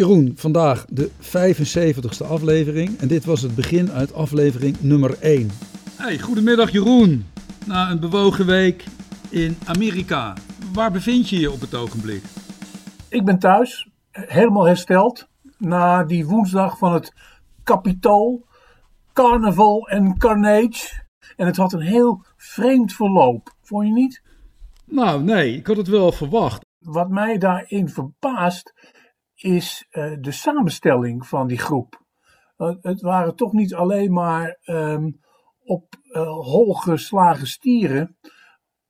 Jeroen, vandaag de 75ste aflevering en dit was het begin uit aflevering nummer 1. Hey, goedemiddag Jeroen. Na een bewogen week in Amerika. Waar bevind je je op het ogenblik? Ik ben thuis, helemaal hersteld na die woensdag van het Capitool, Carnaval en Carnage. En het had een heel vreemd verloop, vond je niet? Nou, nee, ik had het wel verwacht. Wat mij daarin verbaast is uh, de samenstelling van die groep. Uh, het waren toch niet alleen maar um, op uh, hol geslagen stieren,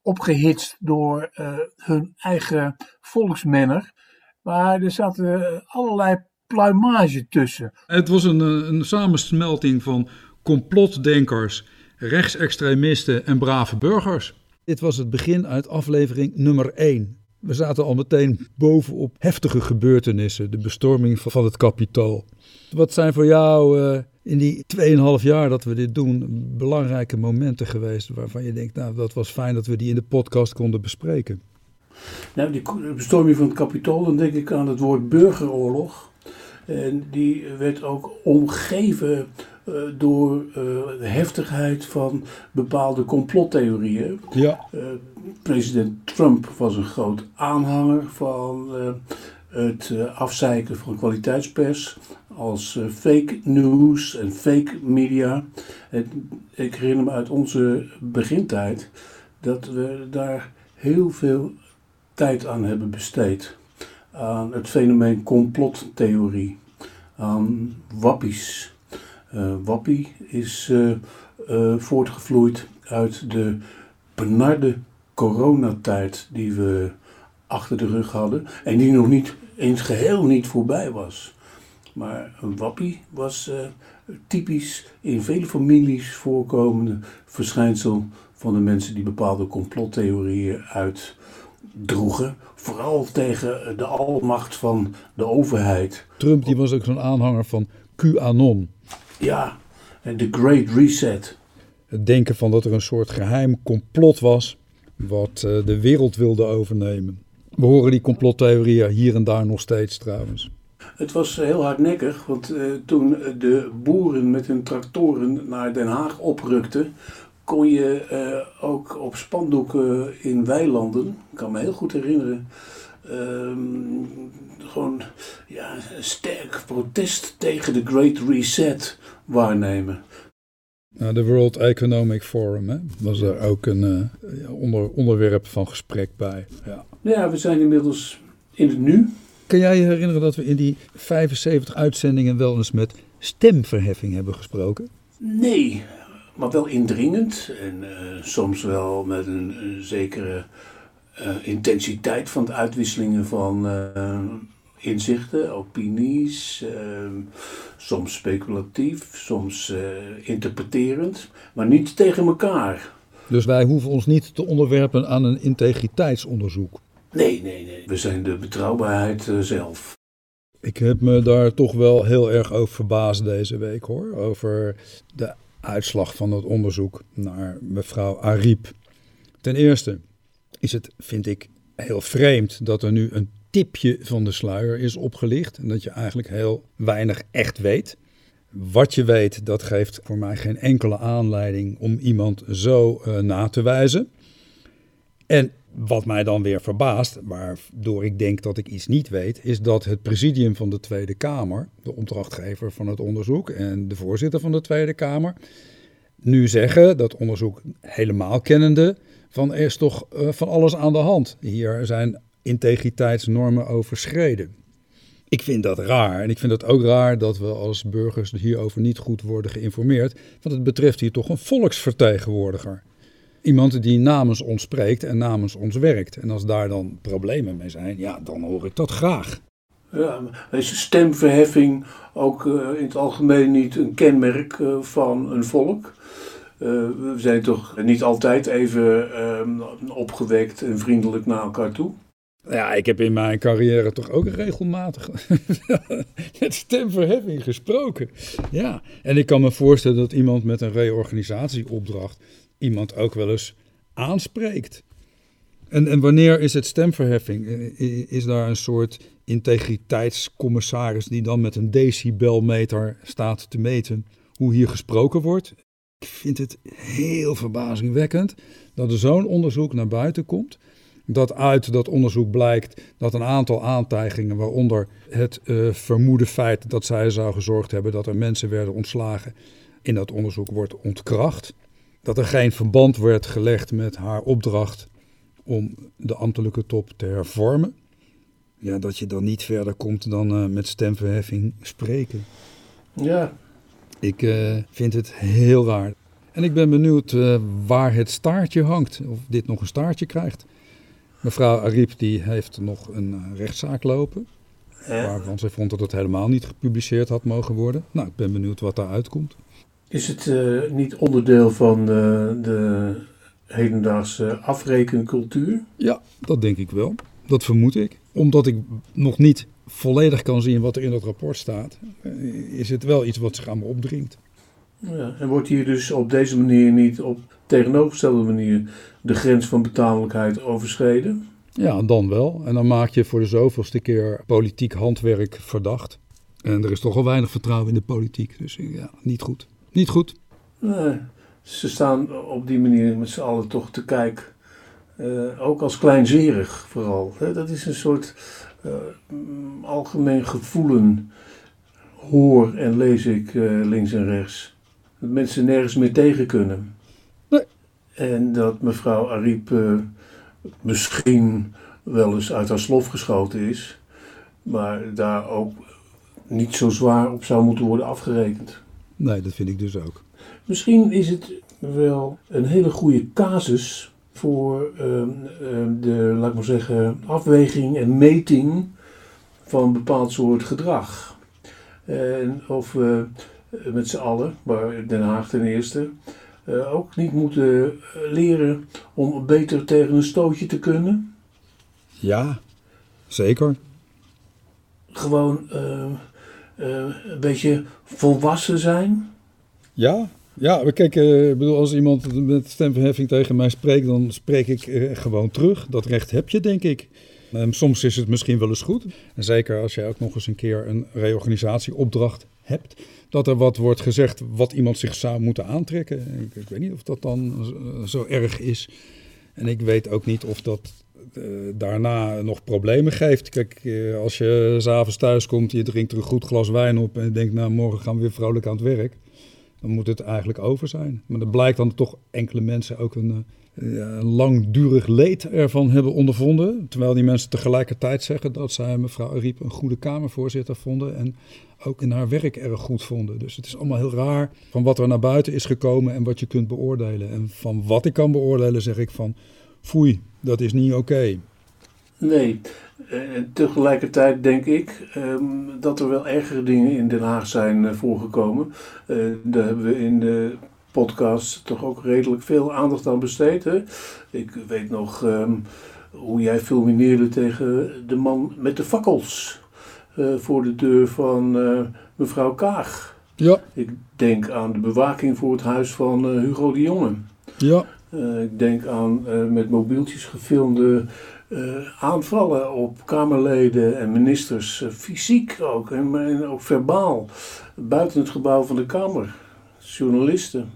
opgehitst door hun eigen volksmenner, maar er zaten allerlei pluimage tussen. Het was een, een samensmelting van complotdenkers, rechtsextremisten en brave burgers. Dit was het begin uit aflevering nummer 1. We zaten al meteen bovenop heftige gebeurtenissen, de bestorming van het kapitool. Wat zijn voor jou uh, in die 2,5 jaar dat we dit doen belangrijke momenten geweest waarvan je denkt, nou dat was fijn dat we die in de podcast konden bespreken? Nou, die bestorming van het kapitool, dan denk ik aan het woord burgeroorlog. En die werd ook omgeven door uh, de heftigheid van bepaalde complottheorieën. Ja. Uh, president Trump was een groot aanhanger van het afzeiken van kwaliteitspers als fake news en fake media. Ik herinner me uit onze begintijd dat we daar heel veel tijd aan hebben besteed. Aan het fenomeen complottheorie, aan wappies. Uh, wappie is uh, uh, voortgevloeid uit de benarde coronatijd die we achter de rug hadden en die nog niet eens geheel niet voorbij was. Maar een wappie was typisch in vele families voorkomende verschijnsel van de mensen die bepaalde complottheorieën uitdroegen. Vooral tegen de almacht van de overheid. Trump die was ook zo'n aanhanger van QAnon. Ja, en de Great Reset. Het denken van dat er een soort geheim complot was wat uh, de wereld wilde overnemen. We horen die complottheorieën hier en daar nog steeds trouwens. Het was heel hardnekkig, want uh, toen de boeren met hun tractoren naar Den Haag oprukten, kon je uh, ook op spandoeken in weilanden, ik kan me heel goed herinneren, um, gewoon ja, sterk protest tegen de Great Reset waarnemen. Nou, de World Economic Forum hè, was er ook een uh, onder, onderwerp van gesprek bij. Ja. ja, we zijn inmiddels in het nu. Kan jij je herinneren dat we in die 75 uitzendingen wel eens met stemverheffing hebben gesproken? Nee, maar wel indringend en uh, soms wel met een, een zekere uh, intensiteit van de uitwisselingen van inzichten, opinies, soms speculatief, soms interpreterend, maar niet tegen elkaar. Dus wij hoeven ons niet te onderwerpen aan een integriteitsonderzoek. Nee, nee, nee. We zijn de betrouwbaarheid zelf. Ik heb me daar toch wel heel erg over verbaasd deze week hoor. Over de uitslag van het onderzoek naar mevrouw Ariep. Ten eerste is het, vind ik, heel vreemd dat er nu een tipje van de sluier is opgelicht en dat je eigenlijk heel weinig echt weet. Wat je weet, dat geeft voor mij geen enkele aanleiding om iemand zo uh, na te wijzen. En wat mij dan weer verbaast, waardoor ik denk dat ik iets niet weet, is dat het presidium van de Tweede Kamer, de opdrachtgever van het onderzoek en de voorzitter van de Tweede Kamer, nu zeggen, dat onderzoek helemaal kennende, van er is toch uh, van alles aan de hand. Hier zijn integriteitsnormen overschreden. Ik vind dat raar. En ik vind het ook raar dat we als burgers hierover niet goed worden geïnformeerd. Want het betreft hier toch een volksvertegenwoordiger. Iemand die namens ons spreekt en namens ons werkt. En als daar dan problemen mee zijn, ja, dan hoor ik dat graag. Ja, is stemverheffing ook uh, in het algemeen niet een kenmerk uh, van een volk? Uh, we zijn toch niet altijd even ehm, opgewekt en vriendelijk naar elkaar toe? Ja, ik heb in mijn carrière toch ook regelmatig met stemverheffing gesproken. Ja, en ik kan me voorstellen dat iemand met een reorganisatieopdracht iemand ook wel eens aanspreekt. En, en wanneer is het stemverheffing? Is daar een soort integriteitscommissaris die dan met een decibelmeter staat te meten hoe hier gesproken wordt. Ik vind het heel verbazingwekkend dat er zo'n onderzoek naar buiten komt. Dat uit dat onderzoek blijkt dat een aantal aantijgingen, waaronder het uh, vermoede feit dat zij zou gezorgd hebben dat er mensen werden ontslagen, in dat onderzoek wordt ontkracht. Dat er geen verband werd gelegd met haar opdracht om de ambtelijke top te hervormen. Ja, dat je dan niet verder komt dan uh, met stemverheffing spreken. Ja. Ik uh, vind het heel raar. En ik ben benieuwd waar het staartje hangt. Of dit nog een staartje krijgt. Mevrouw Ariep die heeft nog een rechtszaak lopen. Waarvan zij vond dat het helemaal niet gepubliceerd had mogen worden. Nou, ik ben benieuwd wat daaruit komt. Is het niet onderdeel van de hedendaagse afrekencultuur? Ja, dat denk ik wel. Dat vermoed ik. Omdat ik nog niet volledig kan zien wat er in dat rapport staat, is het wel iets wat zich aan me opdringt. Ja, en wordt hier dus op deze manier niet op tegenovergestelde manier de grens van betaallijkheid overschreden? Ja, dan wel. En dan maak je voor de zoveelste keer politiek handwerk verdacht. En er is toch al weinig vertrouwen in de politiek. Dus ja, niet goed. Niet goed. Nee, ze staan op die manier met z'n allen toch te kijken. Uh, ook als kleinzerig vooral. Hè? Dat is een soort uh, algemeen gevoelen. Hoor en lees ik uh, links en rechts. Dat mensen nergens meer tegen kunnen. En dat mevrouw Ariep misschien wel eens uit haar slof geschoten is. Maar daar ook niet zo zwaar op zou moeten worden afgerekend. Nee, dat vind ik dus ook. Misschien is het wel een hele goede casus voor uh, de, laat ik maar zeggen, afweging en meting van een bepaald soort gedrag. En of we met z'n allen, maar Den Haag ten eerste, uh, ook niet moeten leren om beter tegen een stootje te kunnen. Ja, zeker. Gewoon uh, een beetje volwassen zijn. Ja, ja, kijk, uh, bedoel, als iemand met stemverheffing tegen mij spreekt, dan spreek ik gewoon terug. Dat recht heb je, denk ik. Um, soms is het misschien wel eens goed. En zeker als jij ook nog eens een keer een reorganisatieopdracht hebt. Dat er wat wordt gezegd wat iemand zich zou moeten aantrekken. Ik, weet niet of dat dan zo, zo erg is. En ik weet ook niet of dat uh, daarna nog problemen geeft. Kijk, als je s'avonds thuis komt, je drinkt er een goed glas wijn op en je denkt, nou morgen gaan we weer vrolijk aan het werk dan moet het eigenlijk over zijn. Maar dat blijkt dan toch enkele mensen ook een langdurig leed ervan hebben ondervonden. Terwijl die mensen tegelijkertijd zeggen dat zij mevrouw Ariep een goede Kamervoorzitter vonden. En ook in haar werk erg goed vonden. Dus het is allemaal heel raar van wat er naar buiten is gekomen en wat je kunt beoordelen. En van wat ik kan beoordelen zeg ik van foei, dat is niet oké. Nee, en tegelijkertijd denk ik um, dat er wel ergere dingen in Den Haag zijn uh, voorgekomen. Uh, daar hebben we in de podcast toch ook redelijk veel aandacht aan besteed. Hè? Ik weet nog um, hoe jij fulmineerde tegen de man met de fakkels uh, voor de deur van mevrouw Kaag. Ja. Ik denk aan de bewaking voor het huis van Hugo de Jonge. Ja. ik denk aan met mobieltjes gefilmde aanvallen op Kamerleden en ministers, fysiek ook, en, en, ook verbaal, buiten het gebouw van de Kamer. Journalisten.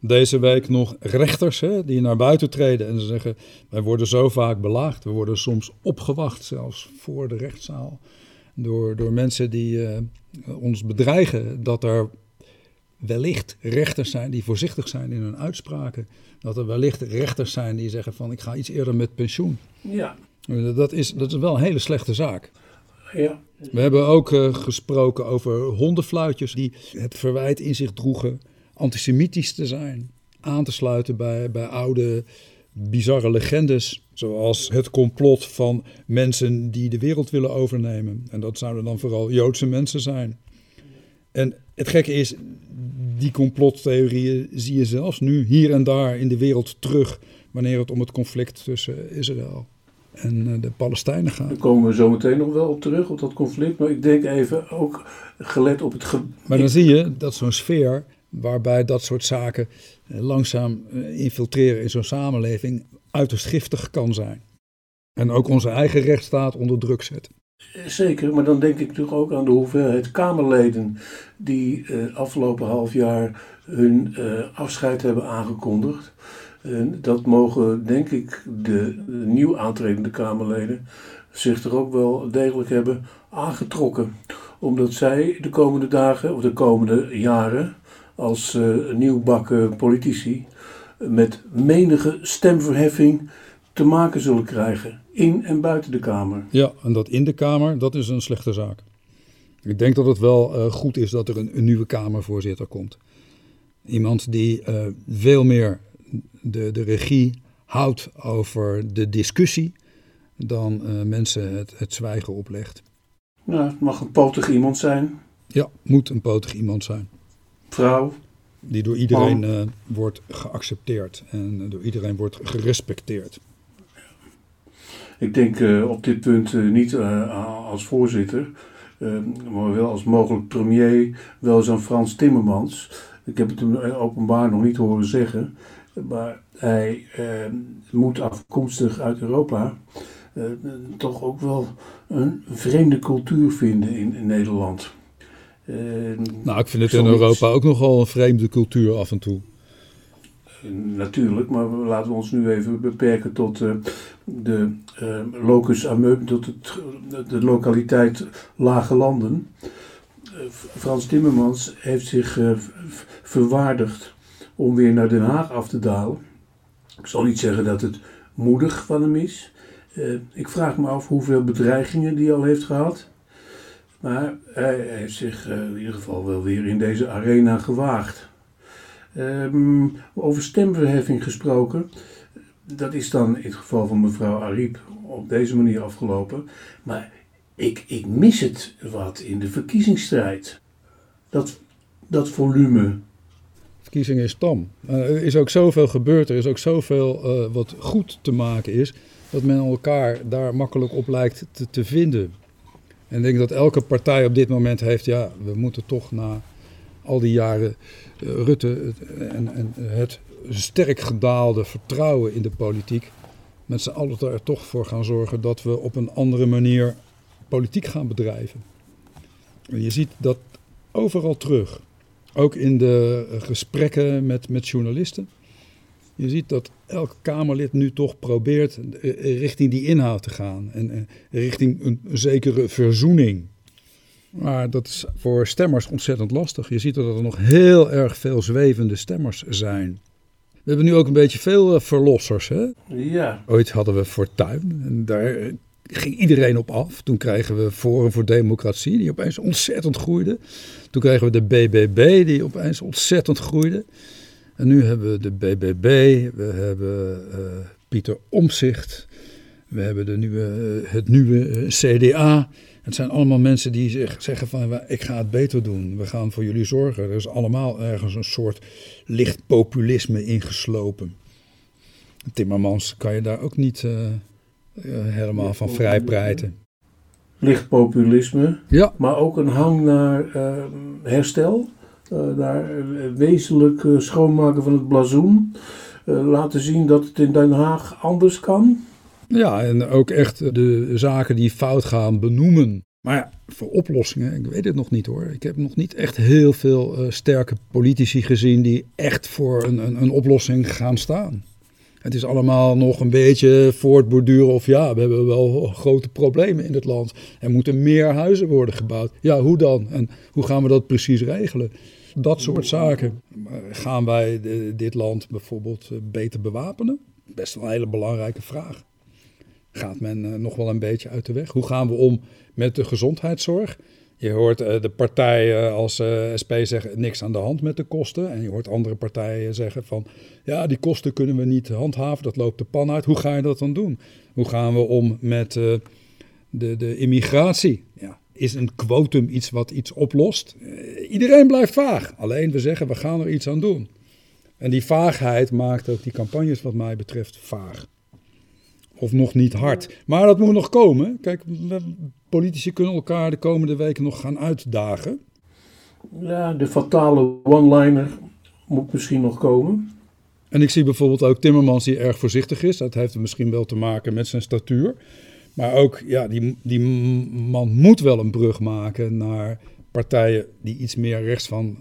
Deze week nog rechters hè, die naar buiten treden en zeggen: Wij worden zo vaak belaagd, we worden soms opgewacht, zelfs voor de rechtszaal, door, door mensen die uh, ons bedreigen dat er wellicht rechters zijn die voorzichtig zijn in hun uitspraken. Dat er wellicht rechters zijn die zeggen van ik ga iets eerder met pensioen. Ja. Dat is, dat is wel een hele slechte zaak. Ja. We hebben ook uh, gesproken over hondenfluitjes die het verwijt in zich droegen antisemitisch te zijn. Aan te sluiten bij, bij oude bizarre legendes. Zoals het complot van mensen die de wereld willen overnemen. En dat zouden dan vooral Joodse mensen zijn. En het gekke is, die complottheorieën zie je zelfs nu hier en daar in de wereld terug wanneer het om het conflict tussen Israël en eh, de Palestijnen gaat. Daar komen we zo meteen nog wel op terug, op dat conflict. Maar ik denk even ook gelet op het... Ge maar dan zie je dat zo'n sfeer waarbij dat soort zaken eh, langzaam eh, infiltreren in zo'n samenleving uiterst giftig kan zijn. En ook onze eigen rechtsstaat onder druk zetten. Zeker, maar dan denk ik natuurlijk ook aan de hoeveelheid Kamerleden die uh, afgelopen half jaar hun afscheid hebben aangekondigd. Dat mogen, denk ik, de, de nieuw aantredende Kamerleden zich er ook wel degelijk hebben aangetrokken. Omdat zij de komende dagen, of de komende jaren, als uh, nieuwbakken politici, met menige stemverheffing te maken zullen krijgen. In en buiten de Kamer. Ja, en dat in de Kamer, dat is een slechte zaak. Ik denk dat het wel uh, goed is dat er een, een, nieuwe Kamervoorzitter komt. Iemand die uh, veel meer de, de regie houdt over de discussie dan uh, mensen het, het zwijgen oplegt. Nou, het mag een potig iemand zijn. Ja, moet een potig iemand zijn. Vrouw. Die door iedereen uh, wordt geaccepteerd en door iedereen wordt gerespecteerd. Ik denk uh, op dit punt niet als voorzitter, maar wel als mogelijk premier, wel eens aan Frans Timmermans. Ik heb het hem openbaar nog niet horen zeggen, maar hij moet afkomstig uit Europa uh, toch ook wel een vreemde cultuur vinden in, in Nederland. Uh, nou, ik vind het in Europa ook nogal een vreemde cultuur af en toe. Natuurlijk, maar laten we ons nu even beperken tot uh, de locus amoeub, tot het, de lokaliteit Lage Landen. Frans Timmermans heeft zich verwaardigd om weer naar Den Haag af te dalen. Ik zal niet zeggen dat het moedig van hem is, ik vraag me af hoeveel bedreigingen die al heeft gehad. Maar hij heeft zich uh, in ieder geval wel weer in deze arena gewaagd. Um, over stemverheffing gesproken. Dat is dan in het geval van mevrouw Ariep op deze manier afgelopen. Maar ik, ik mis het wat in de verkiezingsstrijd. Dat, dat volume. Verkiezing is tam. Er is ook zoveel gebeurd, er is ook zoveel uh, wat goed te maken is dat men elkaar daar makkelijk op lijkt te, te vinden. En ik denk dat elke partij op dit moment heeft, ja, we moeten toch na al die jaren uh, Rutte en, en, het sterk gedaalde vertrouwen in de politiek, met z'n allen er toch voor gaan zorgen dat we op een andere manier politiek gaan bedrijven. En je ziet dat overal terug. Ook in de gesprekken met, met journalisten. Je ziet dat elk Kamerlid nu toch probeert eh, richting die inhoud te gaan. En eh, richting een zekere verzoening. Maar dat is voor stemmers ontzettend lastig. Je ziet dat er nog heel erg veel zwevende stemmers zijn. We hebben nu ook een beetje veel eh, verlossers. Hè? Ja. Ooit hadden we Fortuin. En daar ging iedereen op af. Toen kregen we Forum voor Democratie, die opeens ontzettend groeide. Toen kregen we de BBB, die opeens ontzettend groeide. En nu hebben we de BBB, we hebben uh, Pieter Omzicht, we hebben de nieuwe, uh, het nieuwe uh, CDA. Het zijn allemaal mensen die zich zeggen van ik ga het beter doen, we gaan voor jullie zorgen. Er is allemaal ergens een soort licht populisme ingeslopen. Timmermans kan je daar ook niet helemaal van vrijpreiten. Licht populisme, ja. maar ook een hang naar herstel. Uh, daar uh, wezenlijk uh, schoonmaken van het blazoen. laten zien dat het in Den Haag anders kan. Ja, en ook echt de zaken die fout gaan benoemen. Maar ja, voor oplossingen, ik weet het nog niet hoor. Ik heb nog niet echt heel veel sterke politici gezien die echt voor een, een, een oplossing gaan staan. Het is allemaal nog een beetje voortborduren of ja, we hebben wel grote problemen in het land. Er moeten meer huizen worden gebouwd. Ja, hoe dan? En hoe gaan we dat precies regelen? Dat soort zaken. Gaan wij dit land bijvoorbeeld eh, beter bewapenen? Best wel een hele belangrijke vraag. Gaat men eh, nog wel een beetje uit de weg? Hoe gaan we om met de gezondheidszorg? Je hoort uh, de partijen als SP zeggen niks aan de hand met de kosten. En je hoort andere partijen zeggen van ja, die kosten kunnen we niet handhaven, dat loopt de pan uit. Hoe ga je dat dan doen? Hoe gaan we om met de, de immigratie? Ja, is een quotum iets wat iets oplost? iedereen blijft vaag. Alleen we zeggen we gaan er iets aan doen. En die vaagheid maakt ook die campagnes wat mij betreft vaag. Of nog niet hard. Maar dat moet nog komen. Kijk, politici kunnen elkaar de komende weken nog gaan uitdagen. Ja, de fatale one-liner moet misschien nog komen. En ik zie bijvoorbeeld ook Timmermans die erg voorzichtig is. Dat heeft misschien wel te maken met zijn statuur. Maar ook, ja, die, die man moet wel een brug maken naar partijen die iets meer rechts van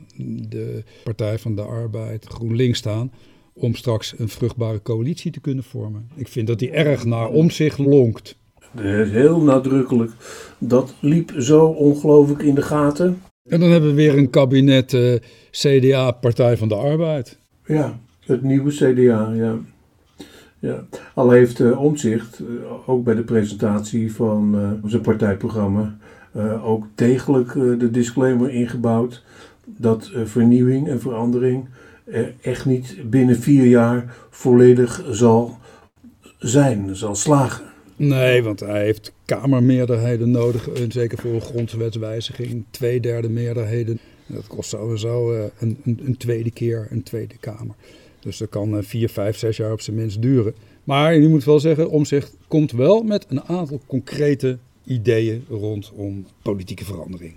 de Partij van de Arbeid, GroenLinks staan, om straks een vruchtbare coalitie te kunnen vormen. Ik vind dat die erg naar om zich lonkt. Heel nadrukkelijk. Dat liep zo ongelooflijk in de gaten. En dan hebben we weer een kabinet uh, eh, CDA, Partij van de Arbeid. Ja, het nieuwe CDA, ja. Ja. Al heeft uh, Omtzigt, uh, ook bij de presentatie van zijn partijprogramma, ook degelijk de disclaimer ingebouwd dat vernieuwing en verandering echt niet binnen vier jaar volledig zal zijn, zal slagen. Nee, want hij heeft kamermeerderheden nodig, zeker voor een grondwetswijziging, twee derde meerderheden. Dat kost sowieso een, een, een, tweede keer een tweede kamer. Dus dat kan uh, vier, vijf, zes jaar op zijn minst duren. Maar je moet wel zeggen, Omzicht komt wel met een aantal concrete ideeën rondom politieke verandering.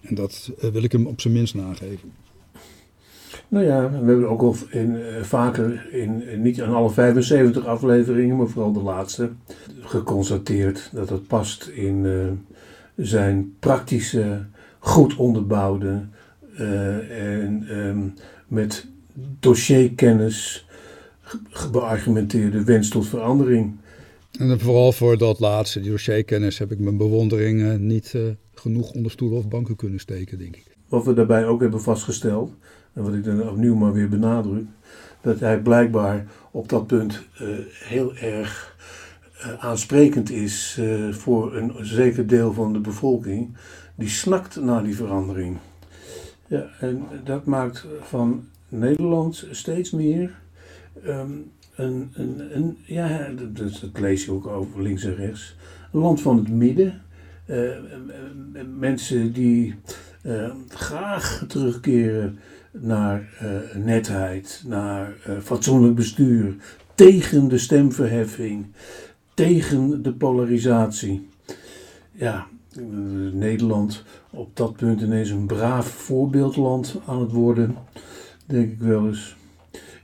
En dat uh, wil ik hem op zijn minst nageven. Nou ja, we hebben ook al in, uh, vaker, in, niet aan alle 75 afleveringen, maar vooral de laatste, geconstateerd dat het past in zijn praktische, goed onderbouwde en um, met dossierkennis beargumenteerde wens tot verandering. En vooral voor dat laatste, die dossierkennis, heb ik mijn bewondering niet genoeg onder stoelen of banken kunnen steken, denk ik. Wat we daarbij ook hebben vastgesteld, en wat ik dan opnieuw maar weer benadruk, dat hij blijkbaar op dat punt uh, heel erg uh, aansprekend is voor een zeker deel van de bevolking, die snakt naar die verandering. Ja, en dat maakt van Nederland steeds meer um, een, een, een, ja, dat, lees je ook over links en rechts, een land van het midden. mensen die graag terugkeren naar uh, netheid, naar fatsoenlijk bestuur, tegen de stemverheffing, tegen de polarisatie. Ja, Nederland op dat punt ineens een braaf voorbeeldland aan het worden, denk ik wel eens.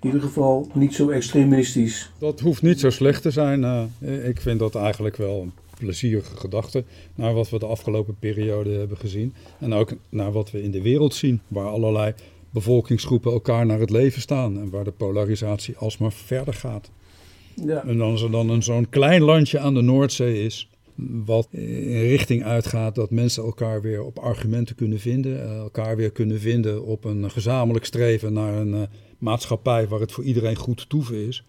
In ieder geval niet zo extremistisch. Dat hoeft niet zo slecht te zijn. ik vind dat eigenlijk wel een plezierige gedachte naar wat we de afgelopen periode hebben gezien. En ook naar wat we in de wereld zien, waar allerlei bevolkingsgroepen elkaar naar het leven staan en waar de polarisatie alsmaar verder gaat. Ja. En als er dan een zo'n klein landje aan de Noordzee is, wat in richting uitgaat dat mensen elkaar weer op argumenten kunnen vinden, eh, elkaar weer kunnen vinden op een gezamenlijk streven naar een uh, maatschappij waar het voor iedereen goed toeven is,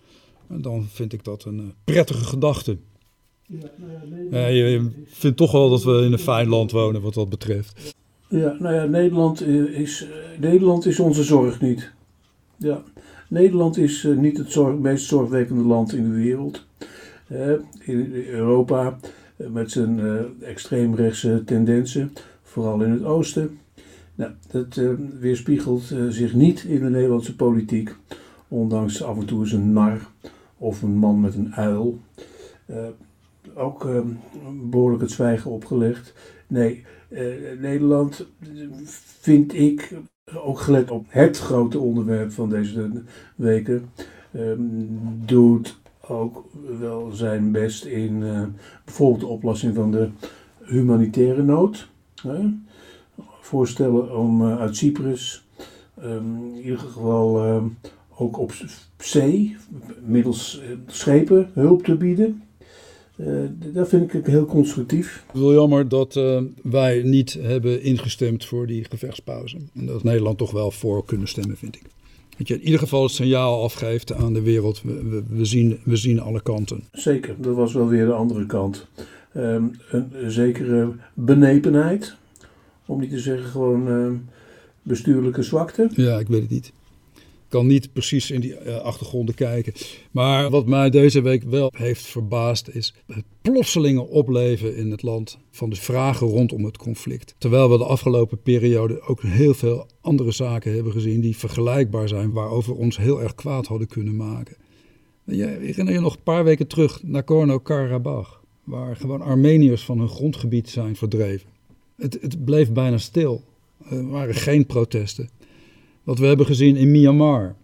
dan vind ik dat een prettige gedachte. Ja, je vindt toch wel dat we in een fijn land wonen wat dat betreft. Ja, nou ja, Nederland eh, is, eh, Nederland is onze zorg niet. Ja, Nederland is eh, niet het zorg, meest zorgwekkende land in de wereld. in Europa, met zijn extreemrechtse tendensen, vooral in het oosten. Nou, dat weerspiegelt zich niet in de Nederlandse politiek, ondanks af en toe eens een nar of een man met een uil. ook behoorlijk het zwijgen opgelegd. Nee, Nederland vind ik, ook gelet op het grote onderwerp van deze weken, um, doet ook wel zijn best in uh, bijvoorbeeld de oplossing van de humanitaire nood. Hè? Voorstellen om uh, uit Cyprus um, in ieder geval um, ook op zee, middels schepen, hulp te bieden. Dat vind ik heel constructief. Het is wel jammer dat wij niet hebben ingestemd voor die gevechtspauze. En dat Nederland toch wel voor kunnen stemmen, vind ik. Dat je in ieder geval het signaal afgeeft aan de wereld. We, we, zien, we zien alle kanten. Zeker, dat was wel weer de andere kant. Um, een zekere benepenheid. Om niet te zeggen gewoon uh, bestuurlijke zwakte. Ja, ik weet het niet kan niet precies in die uh, achtergronden kijken. Maar wat mij deze week wel heeft verbaasd is het plotselinge opleven in het land van de vragen rondom het conflict. Terwijl we de afgelopen periode ook heel veel andere zaken hebben gezien die vergelijkbaar zijn, waarover ons heel erg kwaad hadden kunnen maken. Je herinner je nog een paar weken terug naar Nagorno-Karabakh, waar gewoon Armeniërs van hun grondgebied zijn verdreven. Het, het bleef bijna stil. Er waren geen protesten. Wat we hebben gezien in Myanmar,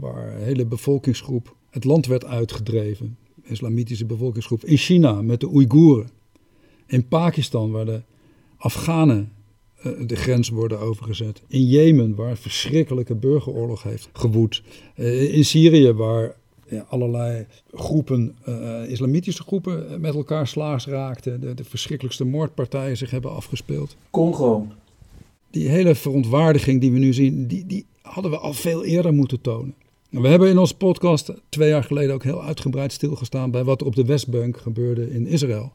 waar een hele bevolkingsgroep het land werd uitgedreven. islamitische bevolkingsgroep. In China met de Oeigoeren. In Pakistan waar de Afghanen eh, de grens worden overgezet. In Jemen waar een verschrikkelijke burgeroorlog heeft gewoed. Eh, in Syrië waar allerlei groepen, uh, islamitische groepen, met elkaar slaags raakten. De, de, verschrikkelijkste moordpartijen zich hebben afgespeeld. Congo. Die hele verontwaardiging die we nu zien, die, die hadden we al veel eerder moeten tonen. We hebben in onze podcast twee jaar geleden ook heel uitgebreid stilgestaan bij wat er op de Westbank gebeurde in Israël.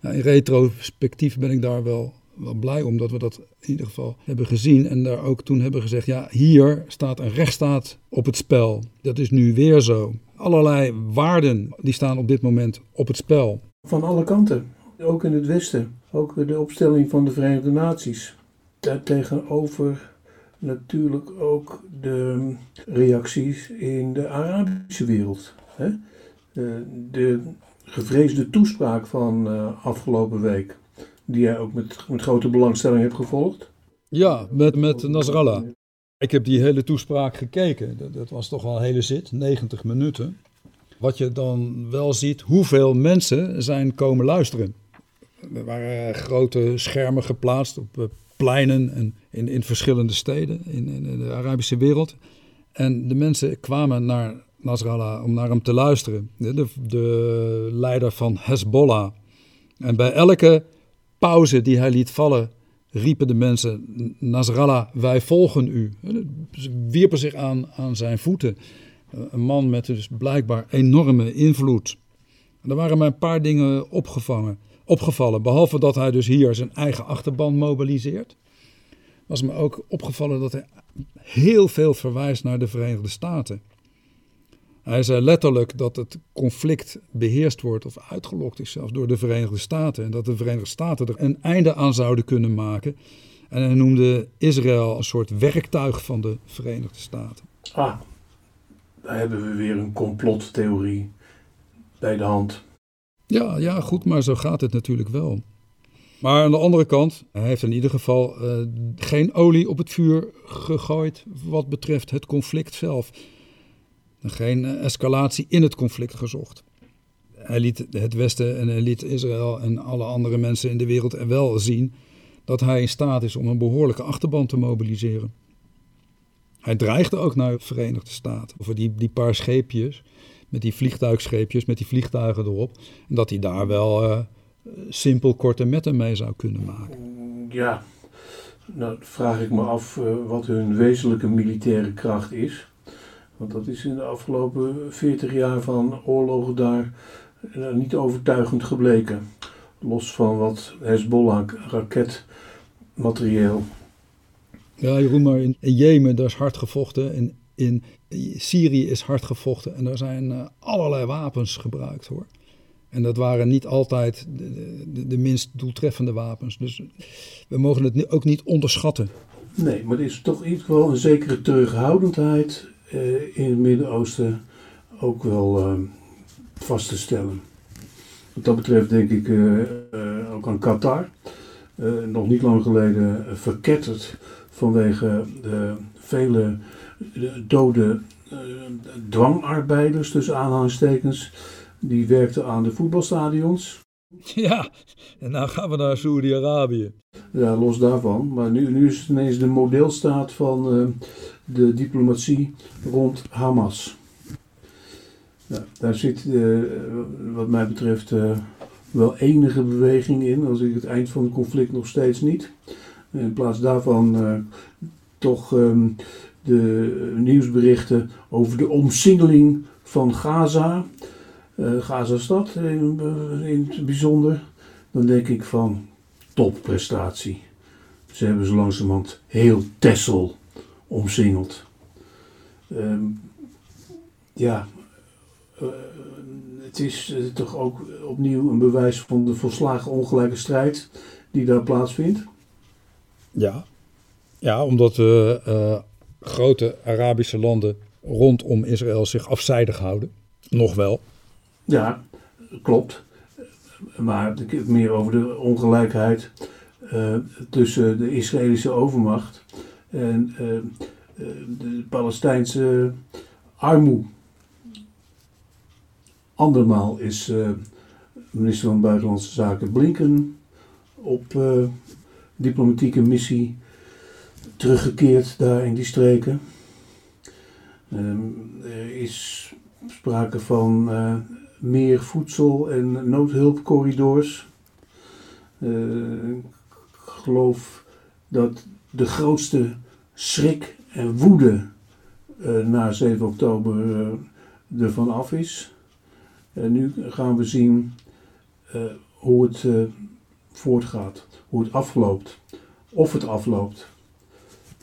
in retrospectief ben ik daar wel, wel blij om dat we dat in ieder geval hebben gezien. En daar ook toen hebben gezegd, ja, hier staat een rechtsstaat op het spel. Dat is nu weer zo. Allerlei waarden die staan op dit moment op het spel. Van alle kanten, ook in het Westen. Ook de opstelling van de Verenigde Naties. Daartegenover natuurlijk ook de reacties in de Arabische wereld. Hè? De gevreesde toespraak van uh, afgelopen week, die jij ook met, met grote belangstelling hebt gevolgd. Ja, met, met Nasrallah. Ik heb die hele toespraak gekeken. Dat, dat was toch wel een hele zit, 90 minuten. Wat je dan wel ziet, hoeveel mensen zijn komen luisteren. Er waren grote schermen geplaatst op eh, pleinen en in, in verschillende steden in, in, de Arabische wereld. En de mensen kwamen naar Nasrallah om naar hem te luisteren. De, de leider van Hezbollah. En bij elke pauze die hij liet vallen, riepen de mensen: Nasrallah, wij volgen u. Ze wierpen zich aan, aan zijn voeten. Een man met dus blijkbaar enorme invloed. er waren maar een paar dingen opgevangen opgevallen. Behalve dat hij dus hier zijn eigen achterban mobiliseert, was me ook opgevallen dat hij heel veel verwijst naar de Verenigde Staten. Hij zei letterlijk dat het conflict beheerst wordt of uitgelokt is zelfs door de Verenigde Staten. En dat de Verenigde Staten er een einde aan zouden kunnen maken. En hij noemde Israël een soort werktuig van de Verenigde Staten. Ah, daar hebben we weer een complottheorie bij de hand. Ja, ja, goed, maar zo gaat het natuurlijk wel. Maar aan de andere kant, hij heeft in ieder geval uh, geen olie op het vuur gegooid wat betreft het conflict zelf. Geen uh, escalatie in het conflict gezocht. Hij liet het Westen en hij liet Israël en alle andere mensen in de wereld er wel zien dat hij in staat is om een behoorlijke achterban te mobiliseren. Hij dreigde ook naar de Verenigde Staten voor die, die paar scheepjes met die vliegtuigscheepjes, met die vliegtuigen erop. En dat hij daar wel uh, simpel korte metten mee zou kunnen maken. Ja, nou vraag ik me af uh, wat hun wezenlijke militaire kracht is. Want dat is in de afgelopen 40 jaar van oorlogen daar uh, niet overtuigend gebleken. Los van wat Hezbollah raketmaterieel. Ja, Jeroen, maar in, in Jemen, daar is hard gevochten. In, in Syrië is hard gevochten en er zijn uh, allerlei wapens gebruikt hoor. En dat waren niet altijd de, de, de, minst doeltreffende wapens. Dus we mogen het ook niet onderschatten. Nee, maar er is toch in ieder geval een zekere terughoudendheid uh, in het Midden-Oosten ook wel uh, vast te stellen. Wat dat betreft denk ik ook aan Qatar. nog niet lang geleden verketterd vanwege de vele dode uh, dwangarbeiders, tussen aanhalingstekens, die werkten aan de voetbalstadions. Ja, en nou gaan we naar Saoedi-Arabië. Ja, los daarvan. Maar nu, nu is het ineens de modelstaat van uh, de diplomatie rond Hamas. Daar zit, uh, wat mij betreft, wel enige beweging in. Als ik het eind van het conflict nog steeds niet. In plaats daarvan toch um, de nieuwsberichten over de omsingeling van Gaza, uh, Gaza-stad in, het bijzonder, dan denk ik van topprestatie. Ze hebben zo langzamerhand heel Tessel omsingeld. Um, ja, uh, het is uh, toch ook opnieuw een bewijs van de volslagen ongelijke strijd die daar plaatsvindt. Ja, ja omdat uh, grote Arabische landen rondom Israël zich afzijdig houden. Nog wel. Ja, klopt. Maar meer over de ongelijkheid uh, tussen de Israëlische overmacht en uh, de Palestijnse armoe. Andermaal is minister van Buitenlandse Zaken Blinken op diplomatieke missie teruggekeerd daar in die streken. Um, er is sprake van uh, meer voedsel- en noodhulpcorridors. ik geloof dat de grootste schrik en woede na 7 oktober ervan af is. En nu gaan we zien hoe het voortgaat, hoe het afloopt, of het afloopt.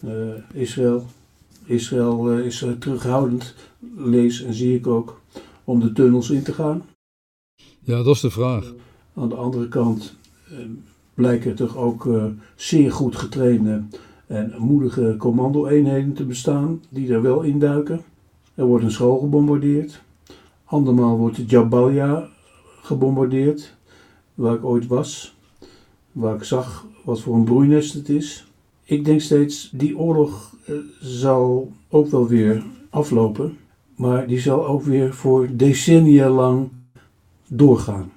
Uh, Israël, Israël is terughoudend, lees en zie ik ook, om de tunnels in te gaan. Ja, dat is de vraag. aan de andere kant blijken toch ook zeer goed getrainde en moedige commando-eenheden te bestaan die er wel induiken. Er wordt een school gebombardeerd. Andermaal wordt Jabalia gebombardeerd, waar ik ooit was. Waar ik zag wat voor een broeinest het is. Ik denk steeds, die oorlog uh, zal ook wel weer aflopen. Maar die zal ook weer voor decennia lang doorgaan.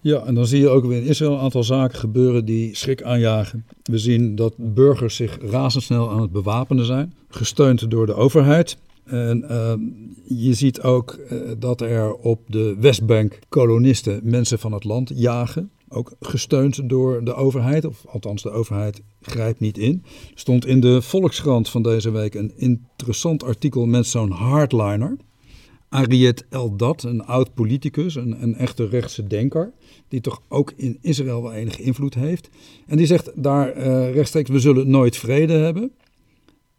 Ja, en dan zie je ook weer in Israël een aantal zaken gebeuren die schrik aanjagen. We zien dat burgers zich razendsnel aan het bewapenen zijn, gesteund door de overheid. En uh, je ziet ook uh, dat er op de Westbank kolonisten mensen van het land jagen. Ook gesteund door de overheid, of althans de overheid grijpt niet in. Stond in de Volkskrant van deze week een interessant artikel met zo'n hardliner. Ariet Eldat, een oud politicus, een, een echte rechtse denker, die toch ook in Israël wel enige invloed heeft. En die zegt daar uh, rechtstreeks, we zullen nooit vrede hebben.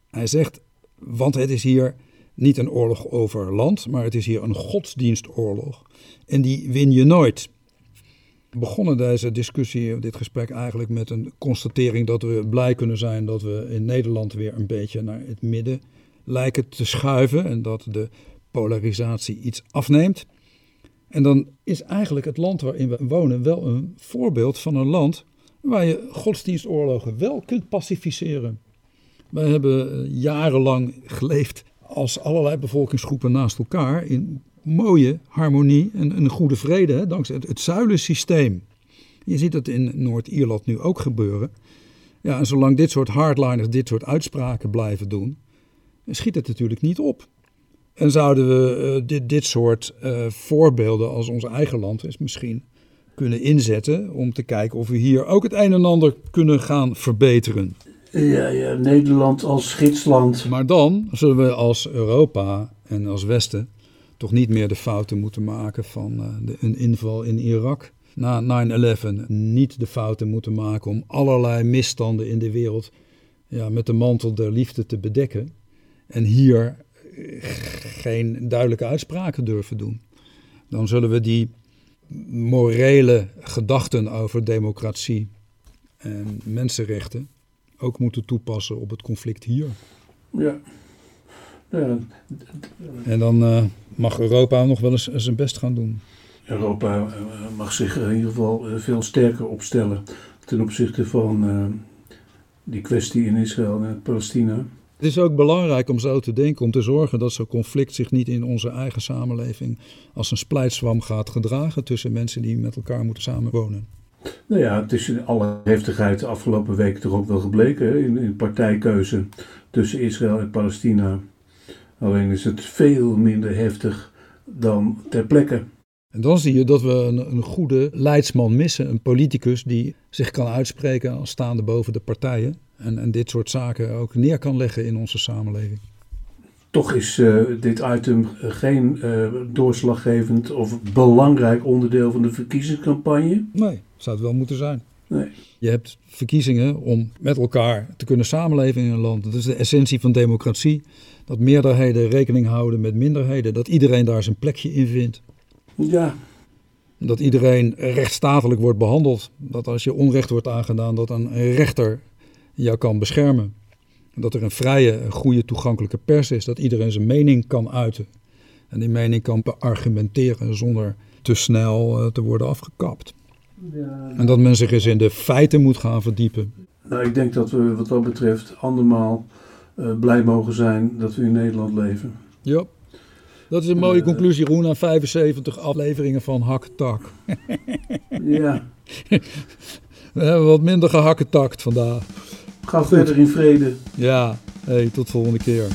Hij zegt, want het is hier niet een oorlog over land, maar het is hier een godsdienstoorlog. En die win je nooit. Begonnen deze discussie, dit gesprek eigenlijk met een constatering dat we blij kunnen zijn dat we in Nederland weer een beetje naar het midden lijken te schuiven en dat de polarisatie iets afneemt. En dan is eigenlijk het land waarin we wonen wel een voorbeeld van een land waar je godsdienstoorlogen wel kunt pacificeren. Wij hebben jarenlang geleefd als allerlei bevolkingsgroepen naast elkaar in mooie harmonie en een goede vrede, hè, dankzij het, het zuilensysteem. Je ziet dat in Noord-Ierland nu ook gebeuren. Ja, en zolang dit soort hardliners dit soort uitspraken blijven doen, schiet het natuurlijk niet op. En zouden we uh, dit, dit soort uh, voorbeelden als ons eigen land is misschien kunnen inzetten om te kijken of we hier ook het een en ander kunnen gaan verbeteren. Ja, ja, Nederland als gidsland. Maar dan zullen we als Europa en als Westen toch niet meer de fouten moeten maken van uh, de, een inval in Irak na 9-11. Niet de fouten moeten maken om allerlei misstanden in de wereld ja, met de mantel der liefde te bedekken. En hier geen duidelijke uitspraken durven doen. Dan zullen we die morele gedachten over democratie en mensenrechten ook moeten toepassen op het conflict hier. Ja. Ja. En dan uh, mag Europa nog wel eens zijn best gaan doen. Europa uh, mag zich in ieder geval uh, veel sterker opstellen ten opzichte van die kwestie in Israël en Palestina. Het is ook belangrijk om zo te denken, om te zorgen dat zo'n conflict zich niet in onze eigen samenleving als een splijtswam gaat gedragen tussen mensen die met elkaar moeten samenwonen. Nou ja, het is in alle heftigheid de afgelopen weken toch ook wel gebleken in, in partijkeuze tussen Israël en Palestina. Alleen is het veel minder heftig dan ter plekke. En dan zie je dat we een, een, goede leidsman missen, een politicus die zich kan uitspreken als staande boven de partijen en, en dit soort zaken ook neer kan leggen in onze samenleving. Toch is uh, dit item geen uh, doorslaggevend of belangrijk onderdeel van de verkiezingscampagne. Nee, zou het wel moeten zijn. Nee. Je hebt verkiezingen om met elkaar te kunnen samenleven in een land. Dat is de essentie van democratie. Dat meerderheden rekening houden met minderheden. Dat iedereen daar zijn plekje in vindt. Ja. Dat iedereen rechtsstatelijk wordt behandeld. Dat als je onrecht wordt aangedaan, dat een rechter jou kan beschermen. Dat er een vrije, goede, toegankelijke pers is. Dat iedereen zijn mening kan uiten. En die mening kan beargumenteren zonder te snel uh, te worden afgekapt. Ja. En dat men zich eens in de feiten moet gaan verdiepen. Nou, ik denk dat we wat dat betreft andermaal blij mogen zijn dat we in Nederland leven. Ja. Dat is een mooie Eh, conclusie, Roen, aan 75 afleveringen van Hakketak. Ja, We hebben wat minder gehakketakt vandaag. ga verder in vrede. Ja, hey, tot volgende keer.